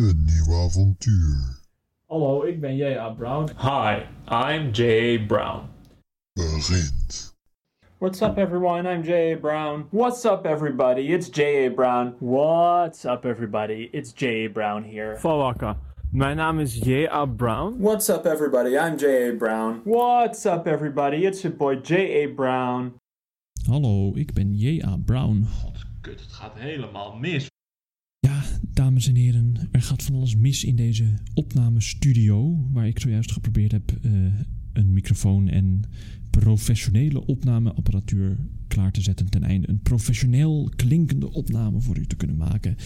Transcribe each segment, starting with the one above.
Een nieuw avontuur Hallo, ik ben J.A. Brown. Hi, I'm J.A. Brown. begint. What's up everyone, I'm J.A. Brown. What's up everybody, it's J.A. Brown. What's up, everybody? It's J.A. Brown here. Fawaka. Mijn naam is J.A. Brown. What's up everybody, I'm J.A. Brown. What's up everybody, it's your boy J.A. Brown. Hallo, ik ben J.A. Brown. God, kut, het gaat helemaal mis. Dames en heren, er gaat van alles mis in deze opnamestudio, waar ik zojuist geprobeerd heb eh, een microfoon en professionele opnameapparatuur klaar te zetten ten einde een professioneel klinkende opname voor u te kunnen maken.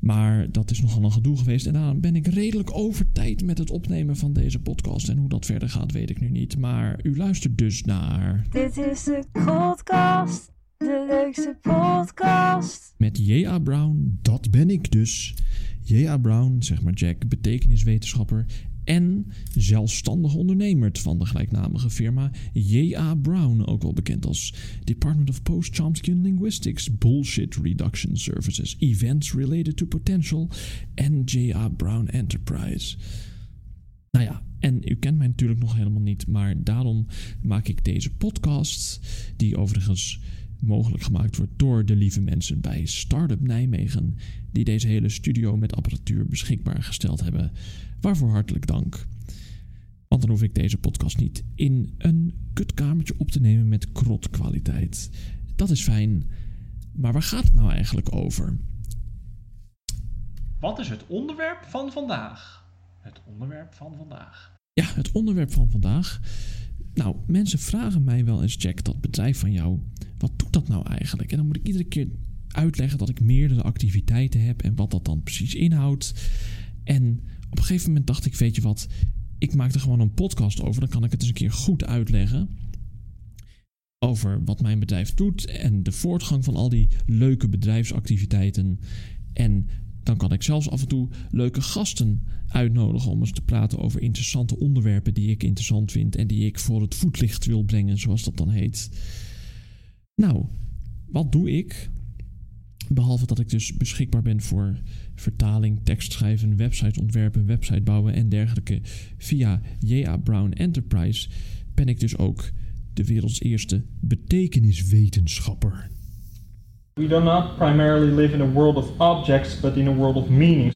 Maar dat is nogal een gedoe geweest en daarom ben ik redelijk over tijd met het opnemen van deze podcast. En hoe dat verder gaat, weet ik nu niet. Maar u luistert dus naar. Dit is de podcast, de leukste podcast. Met J.A. Brown, dat ben ik dus. J.A. Brown, zeg maar Jack, betekeniswetenschapper en zelfstandig ondernemer van de gelijknamige firma J.A. Brown, ook wel bekend als Department of Post-Chomsky Linguistics, Bullshit Reduction Services, Events Related to Potential en J.A. Brown Enterprise. Nou ja, en u kent mij natuurlijk nog helemaal niet, maar daarom maak ik deze podcast, die overigens mogelijk gemaakt wordt door de lieve mensen bij Startup Nijmegen, die deze hele studio met apparatuur beschikbaar gesteld hebben. Waarvoor hartelijk dank. Want dan hoef ik deze podcast niet in een kutkamertje op te nemen met krotkwaliteit. Dat is fijn. Maar waar gaat het nou eigenlijk over? Wat is het onderwerp van vandaag? Het onderwerp van vandaag. Ja, het onderwerp van vandaag. Nou, mensen vragen mij wel eens, Jack, dat bedrijf van jou, wat doet dat nou eigenlijk? En dan moet ik iedere keer uitleggen dat ik meerdere activiteiten heb en wat dat dan precies inhoudt. En op een gegeven moment dacht ik, weet je wat, ik maak er gewoon een podcast over, dan kan ik het eens een keer goed uitleggen. Over wat mijn bedrijf doet en de voortgang van al die leuke bedrijfsactiviteiten. En dan kan ik zelfs af en toe leuke gasten uitnodigen om eens te praten over interessante onderwerpen die ik interessant vind en die ik voor het voetlicht wil brengen, zoals dat dan heet. Nou, wat doe ik? Behalve dat ik dus beschikbaar ben voor vertaling, tekstschrijven, website ontwerpen, website bouwen en dergelijke via J.A. Brown Enterprise, ben ik dus ook de werelds eerste betekeniswetenschapper. We do not primarily live in a world of objects, but in a world of meanings.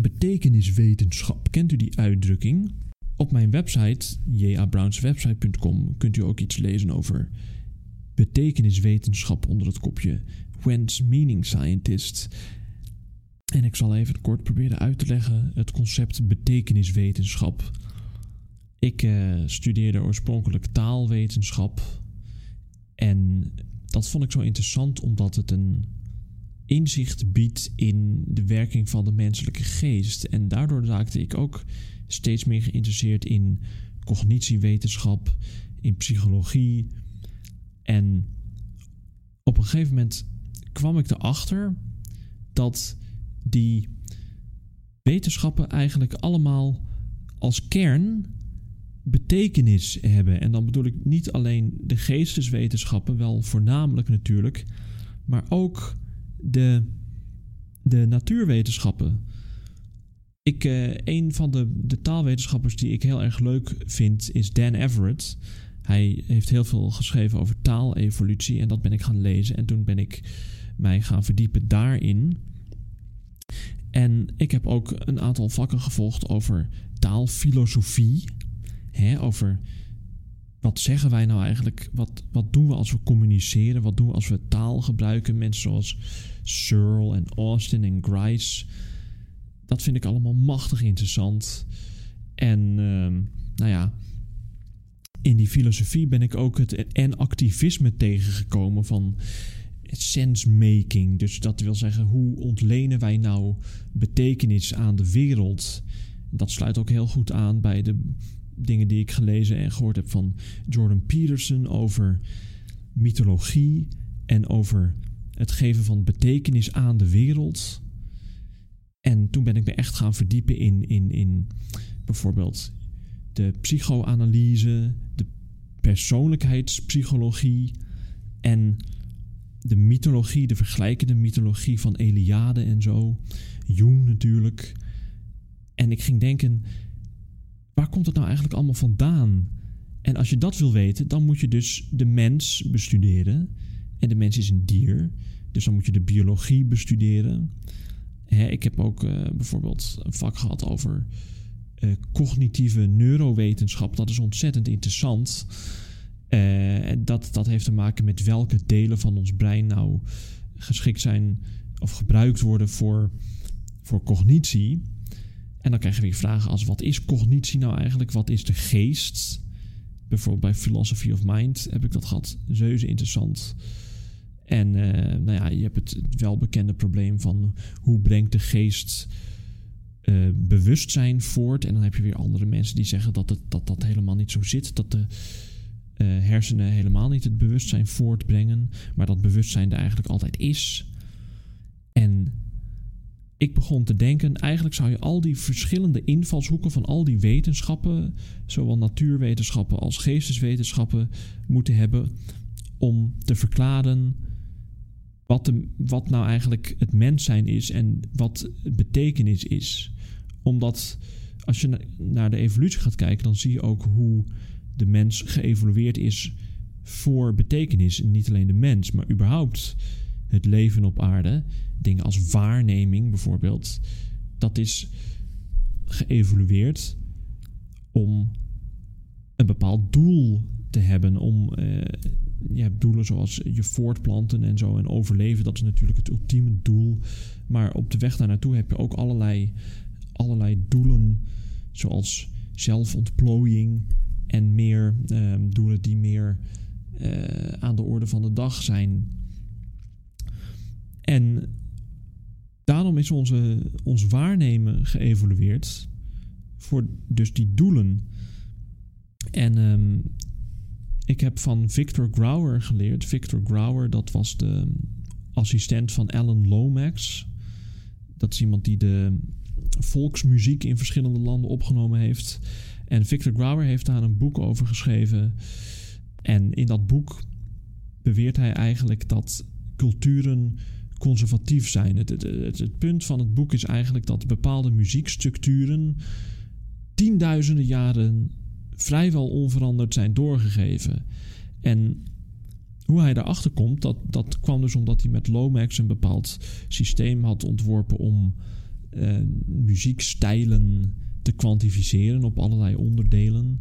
Betekeniswetenschap, kent u die uitdrukking? Op mijn website, jabrownswebsite.com, kunt u ook iets lezen over betekeniswetenschap onder het kopje When's Meaning Scientist. En ik zal even kort proberen uit te leggen het concept betekeniswetenschap. Ik eh, studeerde oorspronkelijk taalwetenschap. En dat vond ik zo interessant omdat het een inzicht biedt in de werking van de menselijke geest. En daardoor raakte ik ook steeds meer geïnteresseerd in cognitiewetenschap, in psychologie. En op een gegeven moment kwam ik erachter dat die wetenschappen eigenlijk allemaal als kern betekenis hebben. En dan bedoel ik niet alleen de geesteswetenschappen, wel voornamelijk natuurlijk, maar ook de, de natuurwetenschappen. Ik, eh, een van de, de taalwetenschappers die ik heel erg leuk vind is Dan Everett. Hij heeft heel veel geschreven over taalevolutie en dat ben ik gaan lezen. En toen ben ik mij gaan verdiepen daarin. En ik heb ook een aantal vakken gevolgd over taalfilosofie. Hè, over wat zeggen wij nou eigenlijk? Wat, wat doen we als we communiceren? Wat doen we als we taal gebruiken? Mensen zoals Searle en Austin en Grice. Dat vind ik allemaal machtig interessant. En ehm, nou ja, in die filosofie ben ik ook het en activisme tegengekomen van sensemaking. Dus dat wil zeggen, hoe ontlenen wij nou betekenis aan de wereld? Dat sluit ook heel goed aan bij de dingen die ik gelezen en gehoord heb van Jordan Peterson over mythologie en over het geven van betekenis aan de wereld. En toen ben ik me echt gaan verdiepen in, in, in bijvoorbeeld de psychoanalyse, persoonlijkheidspsychologie en de mythologie, de vergelijkende mythologie van Eliade en zo. Jung natuurlijk. En ik ging denken, waar komt het nou eigenlijk allemaal vandaan? En als je dat wil weten, dan moet je dus de mens bestuderen. En de mens is een dier, dus dan moet je de biologie bestuderen. Hè, ik heb ook eh, bijvoorbeeld een vak gehad over eh, cognitieve neurowetenschap. Dat is ontzettend interessant. Eh, dat, dat heeft te maken met welke delen van ons brein nou geschikt zijn of gebruikt worden voor, voor cognitie. En dan krijg je weer vragen als wat is cognitie nou eigenlijk? Wat is de geest? Bijvoorbeeld bij Philosophy of Mind heb ik dat gehad. Zeuze interessant. En eh, nou ja, je hebt het welbekende probleem van hoe brengt de geest uh, bewustzijn voort. En dan heb je weer andere mensen die zeggen dat het, dat, dat helemaal niet zo zit. Dat de uh, hersenen helemaal niet het bewustzijn voortbrengen. Maar dat bewustzijn er eigenlijk altijd is. En ik begon te denken, eigenlijk zou je al die verschillende invalshoeken van al die wetenschappen, zowel natuurwetenschappen als geesteswetenschappen, moeten hebben om te verklaren wat, de, wat nou eigenlijk het mens zijn is en wat betekenis is. Omdat als je naar de evolutie gaat kijken, dan zie je ook hoe de mens geëvolueerd is voor betekenis. En niet alleen de mens, maar überhaupt het leven op aarde. Dingen als waarneming bijvoorbeeld. Dat is geëvolueerd om een bepaald doel te hebben. Om uh, ja, doelen zoals je voortplanten en zo en overleven. Dat is natuurlijk het ultieme doel. Maar op de weg daar naartoe heb je ook allerlei, allerlei doelen. Zoals zelfontplooiing en meer uh, doelen die meer uh, aan de orde van de dag zijn. En daarom is onze, ons waarnemen geëvolueerd voor dus die doelen. En um, ik heb van Victor Grauer geleerd. Victor Grauer, dat was de assistent van Alan Lomax. Dat is iemand die de volksmuziek in verschillende landen opgenomen heeft. En Victor Grauer heeft daar een boek over geschreven. En in dat boek beweert hij eigenlijk dat culturen conservatief zijn. Het, het, het, punt van het boek is eigenlijk dat bepaalde muziekstructuren tienduizenden jaren vrijwel onveranderd zijn doorgegeven. En hoe hij daarachter komt, dat, dat kwam dus omdat hij met Lomax een bepaald systeem had ontworpen om uh, muziekstijlen te kwantificeren op allerlei onderdelen.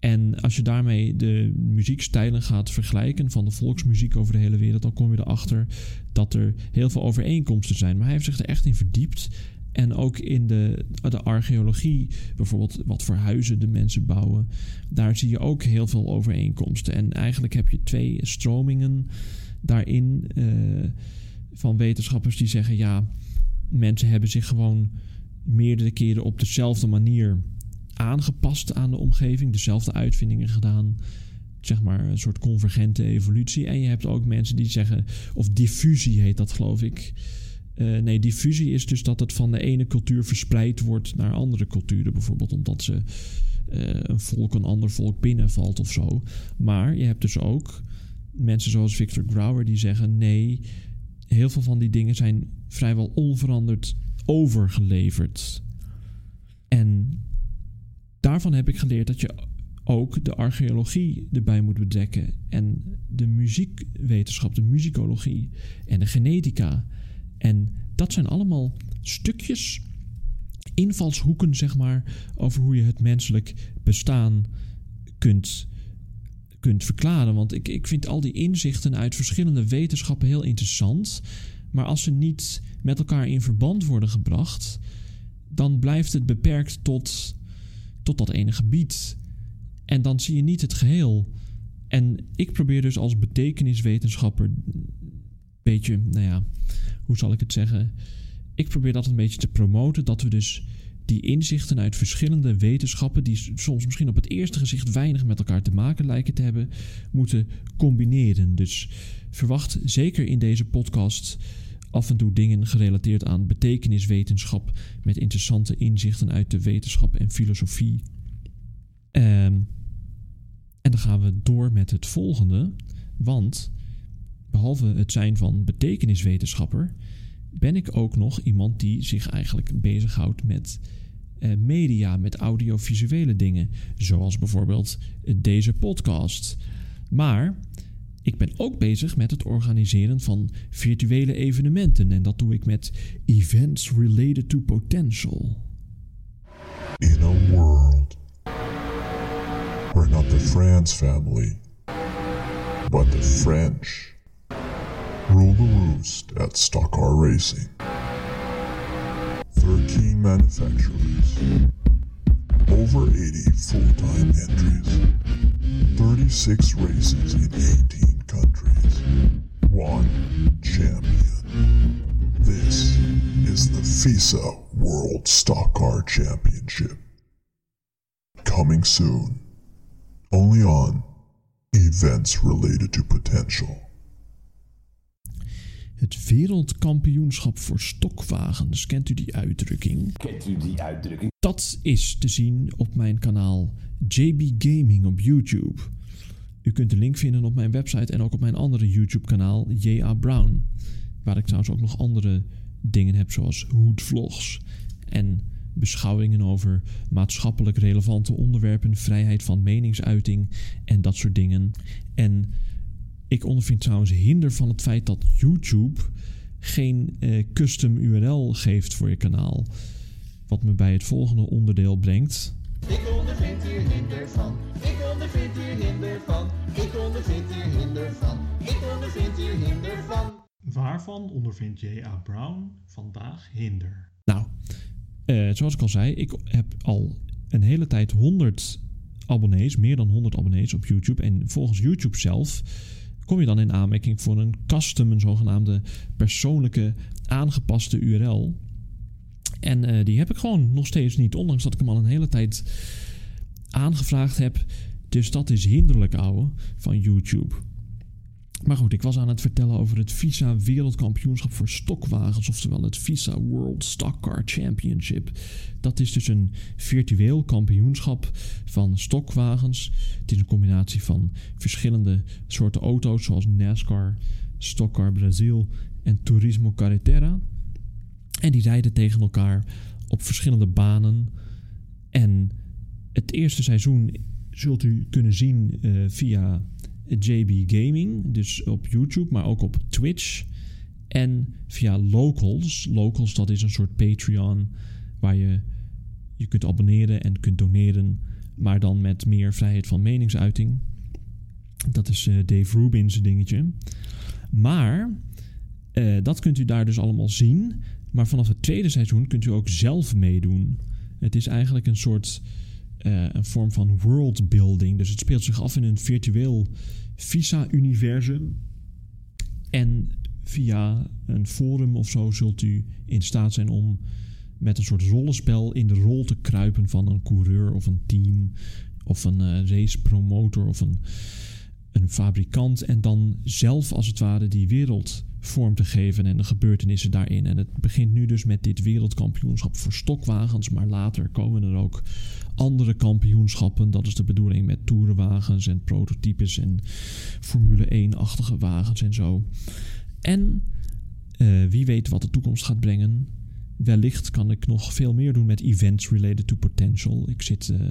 En als je daarmee de muziekstijlen gaat vergelijken van de volksmuziek over de hele wereld, dan kom je erachter dat er heel veel overeenkomsten zijn. Maar hij heeft zich er echt in verdiept. En ook in de, de archeologie, bijvoorbeeld wat voor huizen de mensen bouwen, daar zie je ook heel veel overeenkomsten. En eigenlijk heb je twee stromingen daarin uh, van wetenschappers die zeggen: ja, mensen hebben zich gewoon meerdere keren op dezelfde manier aangepast aan de omgeving, dezelfde uitvindingen gedaan. Zeg maar een soort convergente evolutie. En je hebt ook mensen die zeggen, of diffusie heet dat geloof ik. Uh, nee, diffusie is dus dat het van de ene cultuur verspreid wordt naar andere culturen. Bijvoorbeeld omdat ze uh, een volk een ander volk binnenvalt of zo. Maar je hebt dus ook mensen zoals Victor Grauer die zeggen: nee, heel veel van die dingen zijn vrijwel onveranderd overgeleverd. En daarvan heb ik geleerd dat je ook de archeologie erbij moet betrekken. En de muziekwetenschap, de muzikologie en de genetica. En dat zijn allemaal stukjes, invalshoeken, zeg maar, over hoe je het menselijk bestaan kunt, kunt verklaren. Want ik, ik vind al die inzichten uit verschillende wetenschappen heel interessant. Maar als ze niet met elkaar in verband worden gebracht, dan blijft het beperkt tot, tot dat ene gebied. En dan zie je niet het geheel. En ik probeer dus als betekeniswetenschapper een beetje, nou ja, hoe zal ik het zeggen? Ik probeer dat een beetje te promoten, dat we dus die inzichten uit verschillende wetenschappen, die soms misschien op het eerste gezicht weinig met elkaar te maken lijken te hebben, moeten combineren. Dus verwacht zeker in deze podcast af en toe dingen gerelateerd aan betekeniswetenschap met interessante inzichten uit de wetenschap en filosofie. Um, en dan gaan we door met het volgende, want behalve het zijn van betekeniswetenschapper, ben ik ook nog iemand die zich eigenlijk bezighoudt met media, met audiovisuele dingen, zoals bijvoorbeeld deze podcast. Maar ik ben ook bezig met het organiseren van virtuele evenementen en dat doe ik met Events Related to Potential. In a world where not the France family, but the French rule the roost at stock car racing. 13 manufacturers, over 80 full-time entries, 36 races in 18 countries, one champion. This is the FISA World Stock Car Championship. Coming soon, only on events related to potential. Het wereldkampioenschap voor stokwagens, kent u die uitdrukking? Kent u die uitdrukking? Dat is te zien op mijn kanaal JB Gaming op YouTube. U kunt de link vinden op mijn website en ook op mijn andere YouTube-kanaal JA Brown. Waar ik trouwens ook nog andere dingen heb, zoals hoedvlogs en beschouwingen over maatschappelijk relevante onderwerpen, vrijheid van meningsuiting en dat soort dingen. En ik ondervind trouwens hinder van het feit dat YouTube geen eh, custom URL geeft voor je kanaal. Wat me bij het volgende onderdeel brengt. Ik ondervind hier hinder van. Ik ondervind hier hinder van. Ik ondervind hier hinder van. Ik ondervind hier hinder van. Waarvan ondervindt J.A. Brown vandaag hinder? Nou, eh, zoals ik al zei, ik heb al een hele tijd 100 abonnees, meer dan 100 abonnees op YouTube. En volgens YouTube zelf kom je dan in aanmerking voor een custom, een zogenaamde persoonlijke aangepaste URL. En eh, die heb ik gewoon nog steeds niet, ondanks dat ik hem al een hele tijd aangevraagd heb. Dus dat is hinderlijk, ouwe, van YouTube. Maar goed, ik was aan het vertellen over het FISA Wereldkampioenschap voor stokwagens, oftewel het FISA World Stock Car Championship. Dat is dus een virtueel kampioenschap van stokwagens. Het is een combinatie van verschillende soorten auto's, zoals NASCAR, Stock Car Brazil en Turismo Carretera. En die rijden tegen elkaar op verschillende banen. En het eerste seizoen zult u kunnen zien uh, via JB Gaming, dus op YouTube, maar ook op Twitch. En via Locals. Locals, dat is een soort Patreon waar je je kunt abonneren en kunt doneren, maar dan met meer vrijheid van meningsuiting. Dat is uh, Dave Rubin's dingetje. Maar uh, dat kunt u daar dus allemaal zien. Maar vanaf het tweede seizoen kunt u ook zelf meedoen. Het is eigenlijk een soort uh, een vorm van worldbuilding. Dus het speelt zich af in een virtueel Visa-universum. En via een forum of zo zult u in staat zijn om met een soort rollenspel in de rol te kruipen van een coureur of een team of een uh, race promotor of een, een fabrikant. En dan zelf als het ware die wereld vorm te geven en de gebeurtenissen daarin. En het begint nu dus met dit wereldkampioenschap voor stokwagens, maar later komen er ook andere kampioenschappen. Dat is de bedoeling met toerenwagens en prototypes en Formule 1-achtige wagens en zo. En uh, wie weet wat de toekomst gaat brengen. Wellicht kan ik nog veel meer doen met events related to potential. Ik zit uh,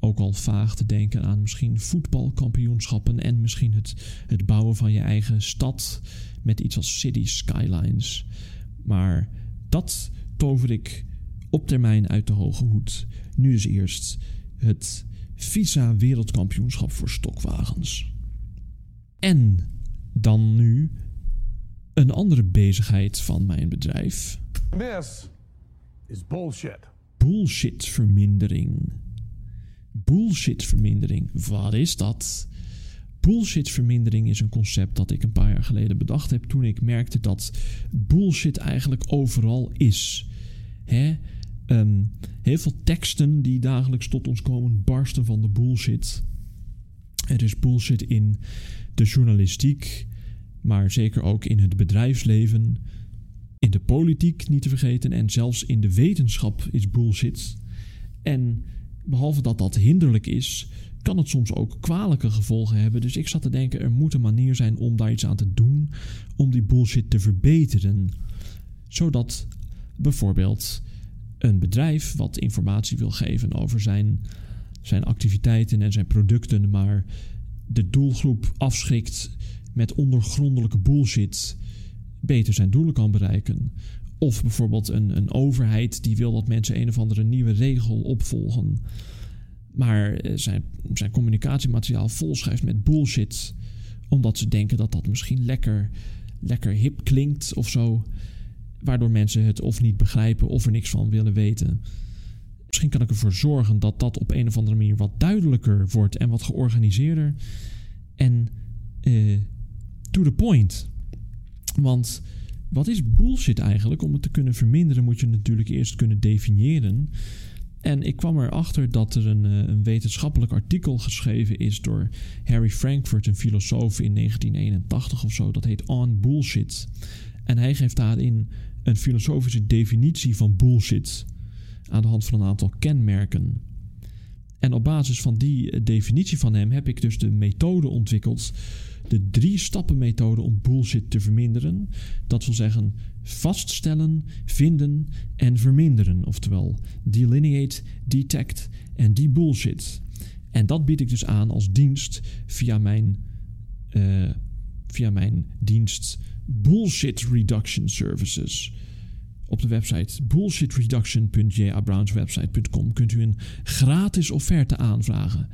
ook al vaag te denken aan misschien voetbalkampioenschappen en misschien het, het bouwen van je eigen stad met iets als City Skylines. Maar dat tover ik op termijn uit de hoge hoed. Nu dus eerst het Visa Wereldkampioenschap voor stokwagens. En dan nu een andere bezigheid van mijn bedrijf. This is bullshit. Bullshitvermindering. Bullshitvermindering, wat is dat? Bullshitvermindering is een concept dat ik een paar jaar geleden bedacht heb toen ik merkte dat bullshit eigenlijk overal is. Hè? Um, heel veel teksten die dagelijks tot ons komen barsten van de bullshit. Er is bullshit in de journalistiek, maar zeker ook in het bedrijfsleven, in de politiek niet te vergeten en zelfs in de wetenschap is bullshit. En behalve dat dat hinderlijk is, kan het soms ook kwalijke gevolgen hebben. Dus ik zat te denken, er moet een manier zijn om daar iets aan te doen, om die bullshit te verbeteren. Zodat bijvoorbeeld een bedrijf wat informatie wil geven over zijn, zijn activiteiten en zijn producten, maar de doelgroep afschrikt met ondergrondelijke bullshit, beter zijn doelen kan bereiken. Of bijvoorbeeld een, een overheid die wil dat mensen een of andere nieuwe regel opvolgen. Maar eh, zijn, communicatiemateriaal volschrijft met bullshit. Omdat ze denken dat dat misschien lekker, lekker hip klinkt of zo. Waardoor mensen het of niet begrijpen of er niks van willen weten. Misschien kan ik ervoor zorgen dat dat op een of andere manier wat duidelijker wordt en wat georganiseerder. En uh, to the point. Want wat is bullshit eigenlijk? Om het te kunnen verminderen moet je natuurlijk eerst kunnen definiëren. En ik kwam erachter dat er een, eh, een, wetenschappelijk artikel geschreven is door Harry Frankfurt, een filosoof in 1981 of zo. Dat heet On Bullshit. En hij geeft daarin een filosofische definitie van bullshit aan de hand van een aantal kenmerken. En op basis van die eh, definitie van hem heb ik dus de methode ontwikkeld de drie stappen methode om bullshit te verminderen. Dat wil zeggen vaststellen, vinden en verminderen. Oftewel delineate, detect en debullshit. En dat bied ik dus aan als dienst via mijn, uh, via mijn dienst Bullshit Reduction Services. Op de website bullshitreduction.jabrownswebsite.com kunt u een gratis offerte aanvragen.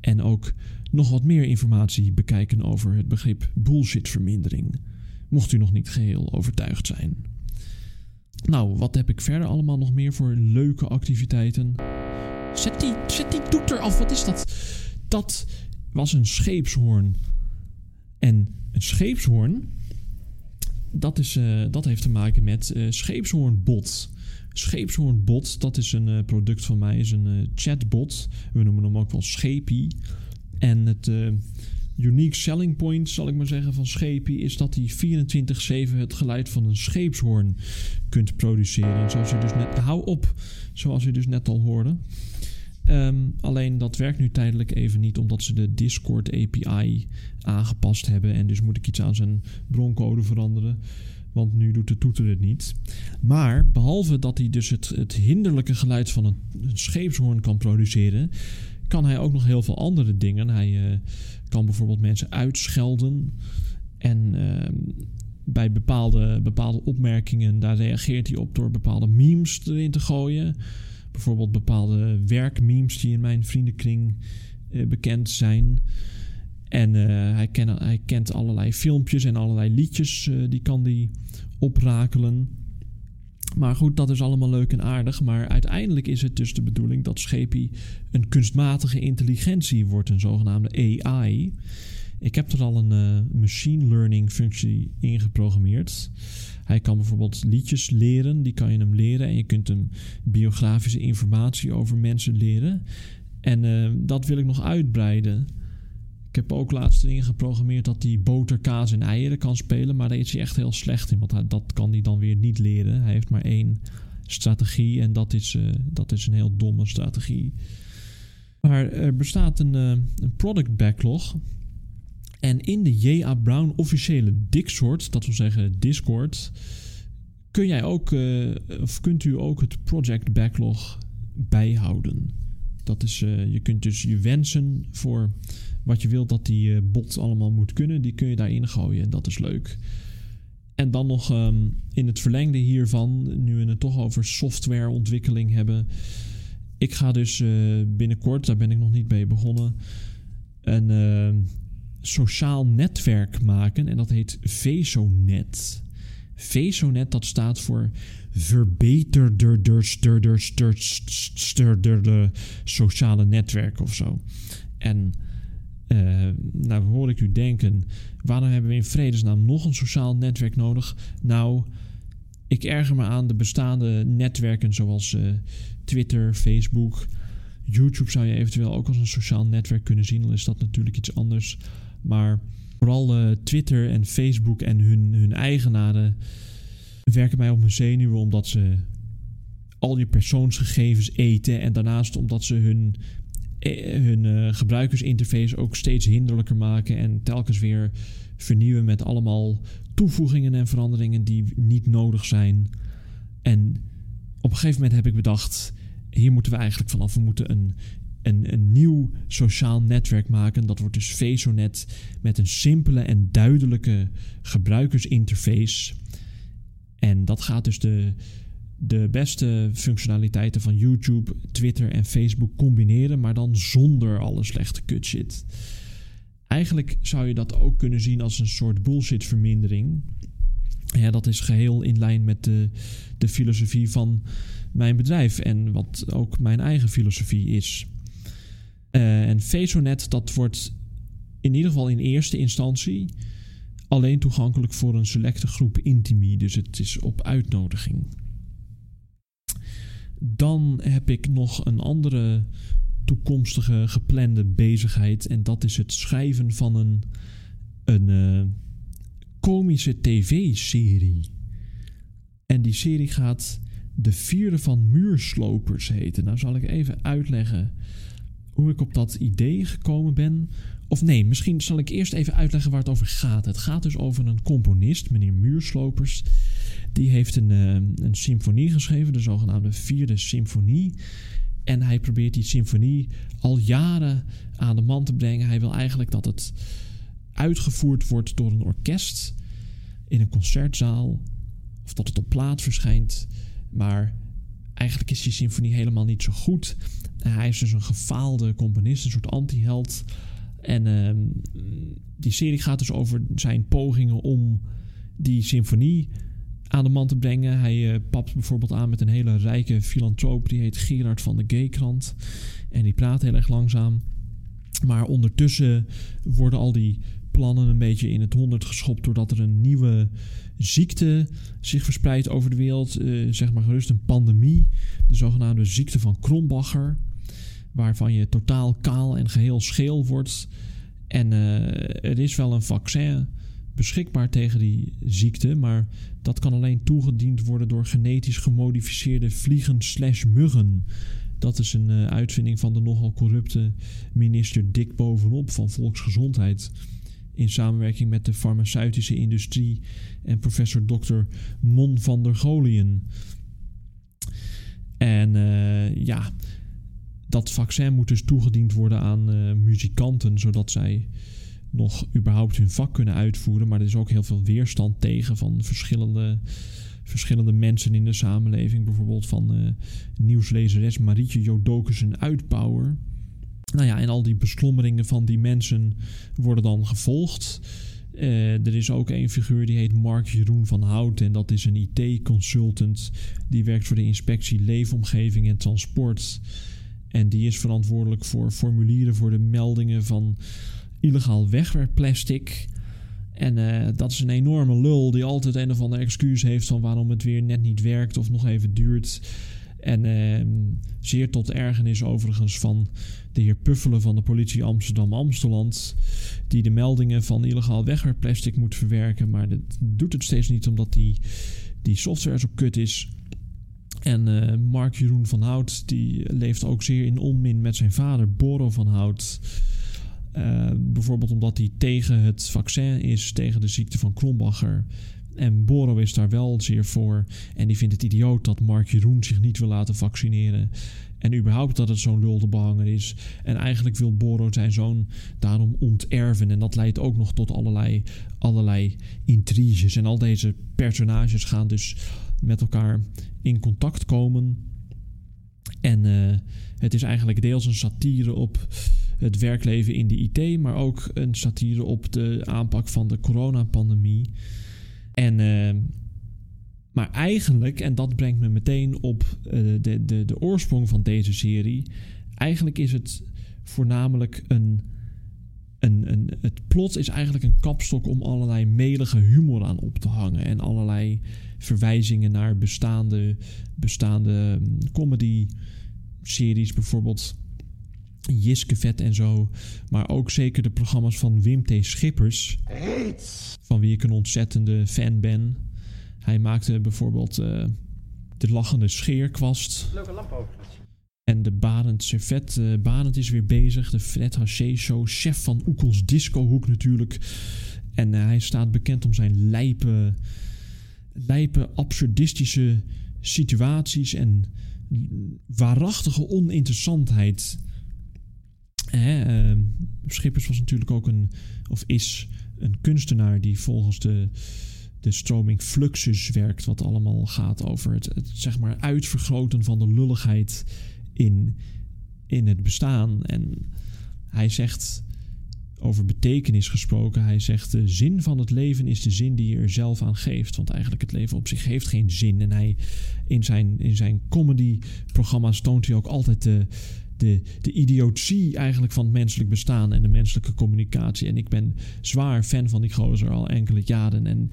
En ook nog wat meer informatie bekijken over het begrip bullshitvermindering, mocht u nog niet geheel overtuigd zijn. Nou, wat heb ik verder allemaal nog meer voor leuke activiteiten? Zet die, zet die wat is dat? Dat was een scheepshoorn. En een scheepshoorn, dat, is, uh, dat heeft te maken met uh, scheepshoornbot. Scheepshoornbot, dat is een uh, product van mij, is een chatbot. We noemen hem ook wel Schepie. En het unique selling point, zal ik maar zeggen, van Scheepie is dat hij 24-7 het geluid van een scheepshoorn kunt produceren. Zoals je dus net, hou op, zoals je dus net al hoorde. Um, alleen dat werkt nu tijdelijk even niet, omdat ze de Discord API aangepast hebben. En dus moet ik iets aan zijn broncode veranderen. Want nu doet de toeter het niet. Maar behalve dat hij dus het, hinderlijke geluid van een, scheepshoorn kan produceren, kan hij ook nog heel veel andere dingen. Hij uh, kan bijvoorbeeld mensen uitschelden. En uh, bij bepaalde, bepaalde opmerkingen, daar reageert hij op door bepaalde memes erin te gooien. Bijvoorbeeld bepaalde werkmemes die in mijn vriendenkring uh, bekend zijn. En hij, ken, hij kent allerlei filmpjes en allerlei liedjes, die kan die oprakelen. Maar goed, dat is allemaal leuk en aardig. Maar uiteindelijk is het dus de bedoeling dat Schepi een kunstmatige intelligentie wordt, een zogenaamde AI. Ik heb er al een machine learning functie in geprogrammeerd. Hij kan bijvoorbeeld liedjes leren, die kan je hem leren. En je kunt hem biografische informatie over mensen leren. En uh, dat wil ik nog uitbreiden. Ik heb ook laatst erin geprogrammeerd dat hij boter, kaas en eieren kan spelen. Maar daar is hij echt heel slecht in. Want dat kan hij dan weer niet leren. Hij heeft maar één strategie. En dat is, uh, dat is een heel domme strategie. Maar er bestaat een, uh, een product backlog. En in de J.A. Brown officiële Discord, dat wil zeggen Discord, kun jij ook, uh, of kunt u ook het project backlog bijhouden. Dat is, je kunt dus je wensen voor wat je wilt dat die uh, bot allemaal moet kunnen, die kun je daarin gooien. En dat is leuk. En dan nog ehm, in het verlengde hiervan, nu we het toch over softwareontwikkeling hebben. Ik ga dus binnenkort, daar ben ik nog niet mee begonnen, een uh, sociaal netwerk maken. En dat heet VesoNet. VesoNet, dat staat voor verbeterder sociale netwerk of zo. En uh, nou hoor ik u denken, waarom hebben we in vredesnaam nog een sociaal netwerk nodig? Nou, ik erger me aan de bestaande netwerken zoals uh, Twitter, Facebook, YouTube zou je eventueel ook als een sociaal netwerk kunnen zien. Dan is dat natuurlijk iets anders. Maar vooral uh, Twitter en Facebook en hun, hun eigenaren werken mij op mijn zenuwen omdat ze al je persoonsgegevens eten. En daarnaast omdat ze hun eh, hun eh, gebruikersinterface ook steeds hinderlijker maken en telkens weer vernieuwen met allemaal toevoegingen en veranderingen die niet nodig zijn. En op een gegeven moment heb ik bedacht: hier moeten we eigenlijk vanaf. We moeten een, een, nieuw sociaal netwerk maken. Dat wordt dus VesoNet met een simpele en duidelijke gebruikersinterface. En dat gaat dus de, de beste functionaliteiten van YouTube, Twitter en Facebook combineren, maar dan zonder alle slechte kutshit. Eigenlijk zou je dat ook kunnen zien als een soort bullshitvermindering. Ja, dat is geheel in lijn met de, de filosofie van mijn bedrijf en wat ook mijn eigen filosofie is. Uh, en Vesonet, dat wordt in ieder geval in eerste instantie alleen toegankelijk voor een selecte groep intimi. Dus het is op uitnodiging. Dan heb ik nog een andere toekomstige geplande bezigheid. En dat is het schrijven van een, een uh, komische tv-serie. En die serie gaat De Vierde van Muurslopers heten. Nou zal ik even uitleggen hoe ik op dat idee gekomen ben. Of nee, misschien zal ik eerst even uitleggen waar het over gaat. Het gaat dus over een componist, meneer Muurslopers. Die heeft een, uh, een symfonie geschreven, de zogenaamde Vierde Symfonie. En hij probeert die symfonie al jaren aan de man te brengen. Hij wil eigenlijk dat het uitgevoerd wordt door een orkest in een concertzaal. Of dat het op plaat verschijnt. Maar eigenlijk is die symfonie helemaal niet zo goed. Hij is dus een gefaalde componist, een soort anti-held. En uh, die serie gaat dus over zijn pogingen om die symfonie aan de man te brengen. Hij uh, papt bijvoorbeeld aan met een hele rijke filantroop. Die heet Gerard van de G-krant. En die praat heel erg langzaam. Maar ondertussen worden al die plannen een beetje in het honderd geschopt. Doordat er een nieuwe ziekte zich verspreidt over de wereld. Uh, zeg maar gerust een pandemie. De zogenaamde ziekte van Krombacher. Waarvan je totaal kaal en geheel scheel wordt. En uh, er is wel een vaccin beschikbaar tegen die ziekte, maar dat kan alleen toegediend worden door genetisch gemodificeerde vliegen slash muggen. Dat is een uh, uitvinding van de nogal corrupte minister Dick Bovenop van Volksgezondheid. In samenwerking met de farmaceutische industrie en professor Dr. Mon van der Golien. En uh, ja, dat vaccin moet dus toegediend worden aan uh, muzikanten, zodat zij nog überhaupt hun vak kunnen uitvoeren. Maar er is ook heel veel weerstand tegen van verschillende, verschillende mensen in de samenleving. Bijvoorbeeld van uh, nieuwslezeres Marietje Jodokussen Uitbouwer. Nou ja, en al die beslommeringen van die mensen worden dan gevolgd. Uh, er is ook een figuur die heet Mark Jeroen van Hout. En dat is een IT-consultant. Die werkt voor de inspectie Leefomgeving en Transport. En die is verantwoordelijk voor formulieren voor de meldingen van illegaal wegwerpplastic. En uh, dat is een enorme lul die altijd een of ander excuus heeft van waarom het weer net niet werkt of nog even duurt. En uh, zeer tot ergernis overigens van de heer Puffelen van de politie Amsterdam-Amsteland. Die de meldingen van illegaal wegwerpplastic moet verwerken. Maar dat doet het steeds niet omdat die, die software zo kut is. En uh, Mark Jeroen van Hout die leeft ook zeer in onmin met zijn vader Boro van Hout. Uh, bijvoorbeeld omdat hij tegen het vaccin is, tegen de ziekte van Krombacher. En Boro is daar wel zeer voor. En die vindt het idioot dat Mark Jeroen zich niet wil laten vaccineren. En überhaupt dat het zo'n lul te behangen is. En eigenlijk wil Boro zijn zoon daarom onterven. En dat leidt ook nog tot allerlei, allerlei intriges. En al deze personages gaan dus met elkaar in contact komen. En uh, het is eigenlijk deels een satire op het werkleven in de IT, maar ook een satire op de aanpak van de coronapandemie. En, uh, maar eigenlijk, en dat brengt me meteen op uh, de, de, de oorsprong van deze serie. Eigenlijk is het voornamelijk een, een, een. Het plot is eigenlijk een kapstok om allerlei melige humor aan op te hangen. En allerlei verwijzingen naar bestaande, bestaande comedy-series, bijvoorbeeld. Jiske Vet en zo. Maar ook zeker de programma's van Wim T. Schippers. Van wie ik een ontzettende fan ben. Hij maakte bijvoorbeeld uh, De Lachende Scheerkwast. Leuke. En de Barend Servet, uh, Barend is weer bezig. De Fred Haché Show, chef van Oekels Discohoek natuurlijk. En hij staat bekend om zijn lijpe, lijpe absurdistische situaties en waarachtige oninteressantheid. Hè, Schippers was natuurlijk ook een, of is een kunstenaar die volgens de de stroming Fluxus werkt, wat allemaal gaat over het, het, zeg maar uitvergroten van de lulligheid in, in het bestaan. En hij zegt over betekenis gesproken, hij zegt de zin van het leven is de zin die je er zelf aan geeft. Want eigenlijk het leven op zich heeft geen zin. En hij in zijn, in zijn comedy-programma's toont hij ook altijd de, de, de idiotie eigenlijk van het menselijk bestaan en de menselijke communicatie. En ik ben zwaar fan van die gozer al enkele jaren. En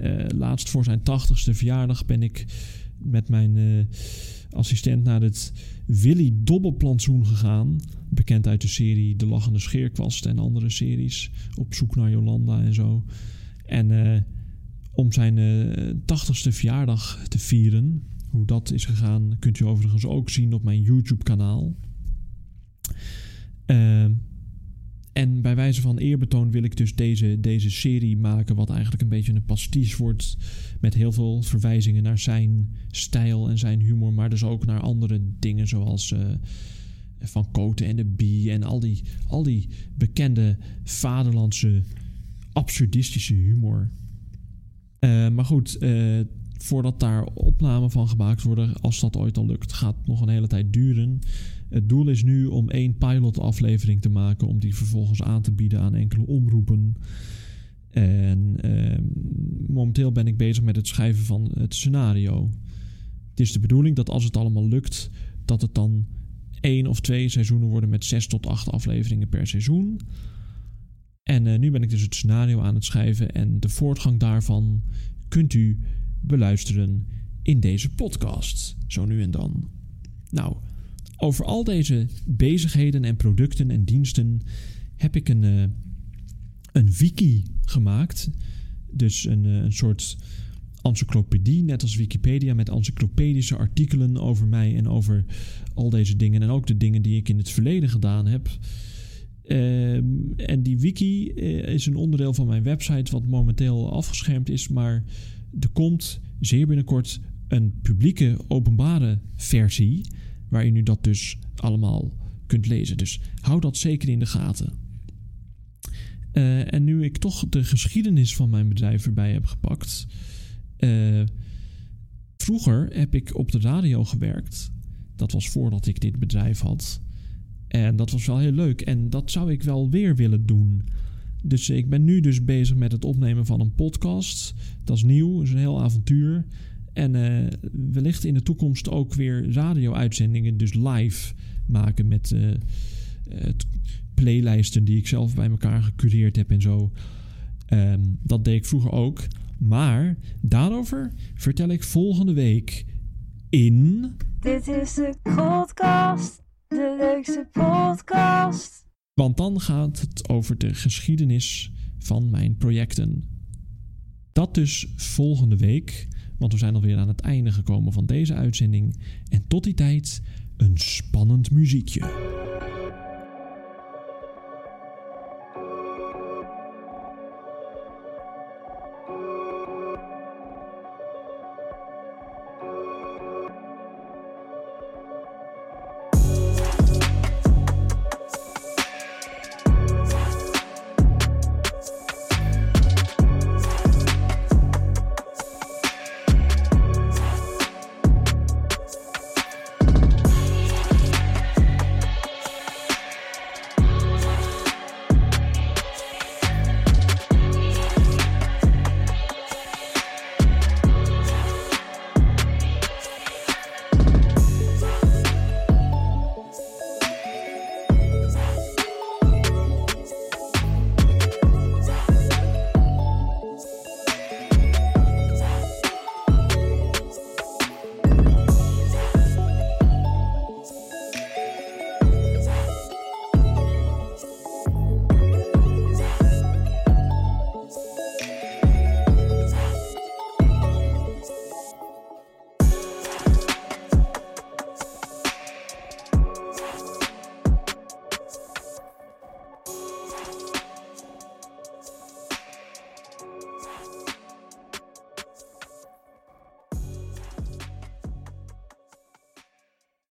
uh, laatst voor zijn tachtigste verjaardag ben ik met mijn uh, assistent naar het Willy Dobbelplantsoen gegaan. Bekend uit de serie De Lachende Scheerkwast en andere series. Op zoek naar Jolanda en zo. En uh, om zijn tachtigste verjaardag te vieren, hoe dat is gegaan, kunt u overigens ook zien op mijn YouTube-kanaal. Ehm en bij wijze van eerbetoon wil ik dus deze, deze serie maken, wat eigenlijk een beetje een pastiche wordt. Met heel veel verwijzingen naar zijn stijl en zijn humor, maar dus ook naar andere dingen zoals uh, Van Koten en de Bie en al die, al die bekende vaderlandse absurdistische humor. Uh, maar goed, uh, voordat daar opnamen van gemaakt worden, als dat ooit al lukt, gaat nog een hele tijd duren. Het doel is nu om één pilot-aflevering te maken, om die vervolgens aan te bieden aan enkele omroepen. En uh, momenteel ben ik bezig met het schrijven van het scenario. Het is de bedoeling dat als het allemaal lukt, dat het dan één of twee seizoenen worden met zes tot acht afleveringen per seizoen. En uh, nu ben ik dus het scenario aan het schrijven en de voortgang daarvan kunt u beluisteren in deze podcast, zo nu en dan. Nou, over al deze bezigheden en producten en diensten heb ik een, uh, een wiki gemaakt. Dus een, uh, een soort encyclopedie, net als Wikipedia, met encyclopedische artikelen over mij en over al deze dingen. En ook de dingen die ik in het verleden gedaan heb. Uh, en die wiki uh, is een onderdeel van mijn website, wat momenteel afgeschermd is. Maar er komt zeer binnenkort een publieke, openbare versie waarin u dat dus allemaal kunt lezen. Dus hou dat zeker in de gaten. Uh, en nu ik toch de geschiedenis van mijn bedrijf erbij heb gepakt. Uh, vroeger heb ik op de radio gewerkt. Dat was voordat ik dit bedrijf had. En dat was wel heel leuk. En dat zou ik wel weer willen doen. Dus ik ben nu dus bezig met het opnemen van een podcast. Dat is nieuw, dat is een heel avontuur. En uh, wellicht in de toekomst ook weer radio-uitzendingen, dus live maken met uh, playlijsten die ik zelf bij elkaar gecureerd heb en zo. Um, dat deed ik vroeger ook. Maar daarover vertel ik volgende week in. Dit is de podcast, de leukste podcast. Want dan gaat het over de geschiedenis van mijn projecten. Dat dus volgende week. Want we zijn alweer aan het einde gekomen van deze uitzending. En tot die tijd een spannend muziekje.